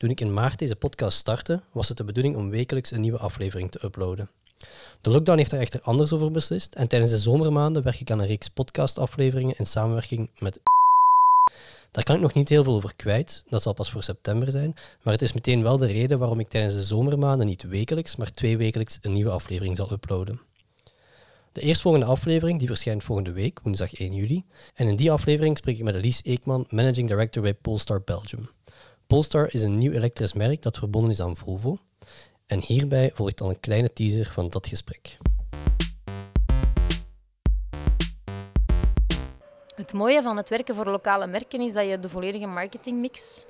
Toen ik in maart deze podcast startte, was het de bedoeling om wekelijks een nieuwe aflevering te uploaden. De lockdown heeft er echter anders over beslist en tijdens de zomermaanden werk ik aan een reeks podcastafleveringen in samenwerking met daar kan ik nog niet heel veel over kwijt, dat zal pas voor september zijn, maar het is meteen wel de reden waarom ik tijdens de zomermaanden niet wekelijks, maar twee wekelijks een nieuwe aflevering zal uploaden. De eerstvolgende aflevering die verschijnt volgende week, woensdag 1 juli, en in die aflevering spreek ik met Elise Eekman, Managing Director bij Polestar Belgium. Polestar is een nieuw elektrisch merk dat verbonden is aan Volvo. En hierbij volgt dan een kleine teaser van dat gesprek. Het mooie van het werken voor lokale merken is dat je de volledige marketingmix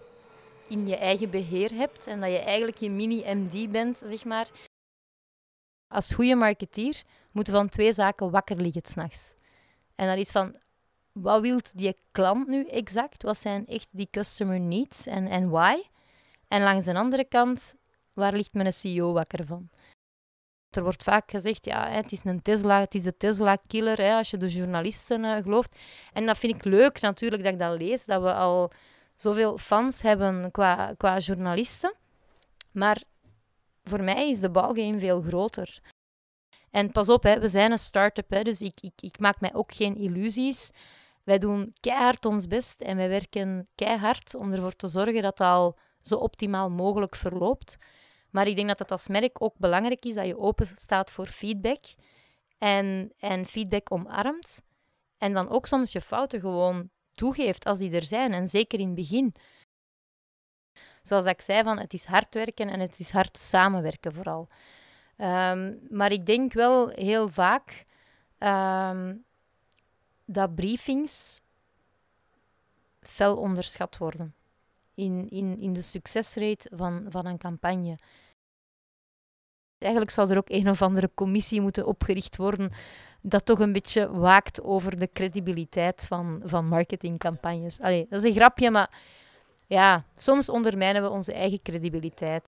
in je eigen beheer hebt en dat je eigenlijk je mini-MD bent, zeg maar. Als goede marketeer moeten van twee zaken wakker liggen s'nachts. En dat is van, wat wil die klant nu exact? Wat zijn echt die customer needs en, en why? En langs de andere kant, waar ligt mijn CEO wakker van? Er wordt vaak gezegd, ja, het is een Tesla, het is de Tesla-killer, als je de journalisten uh, gelooft. En dat vind ik leuk natuurlijk dat ik dat lees, dat we al zoveel fans hebben qua, qua journalisten. Maar voor mij is de balgame veel groter. En pas op, hè, we zijn een start-up, dus ik, ik, ik maak mij ook geen illusies. Wij doen keihard ons best en wij werken keihard om ervoor te zorgen dat het al zo optimaal mogelijk verloopt. Maar ik denk dat het als merk ook belangrijk is dat je open staat voor feedback en, en feedback omarmt. En dan ook soms je fouten gewoon toegeeft als die er zijn. En zeker in het begin. Zoals ik zei, van, het is hard werken en het is hard samenwerken vooral. Um, maar ik denk wel heel vaak um, dat briefings fel onderschat worden in, in, in de succesrate van, van een campagne. Eigenlijk zou er ook een of andere commissie moeten opgericht worden dat toch een beetje waakt over de credibiliteit van, van marketingcampagnes. Allee, dat is een grapje, maar ja, soms ondermijnen we onze eigen credibiliteit.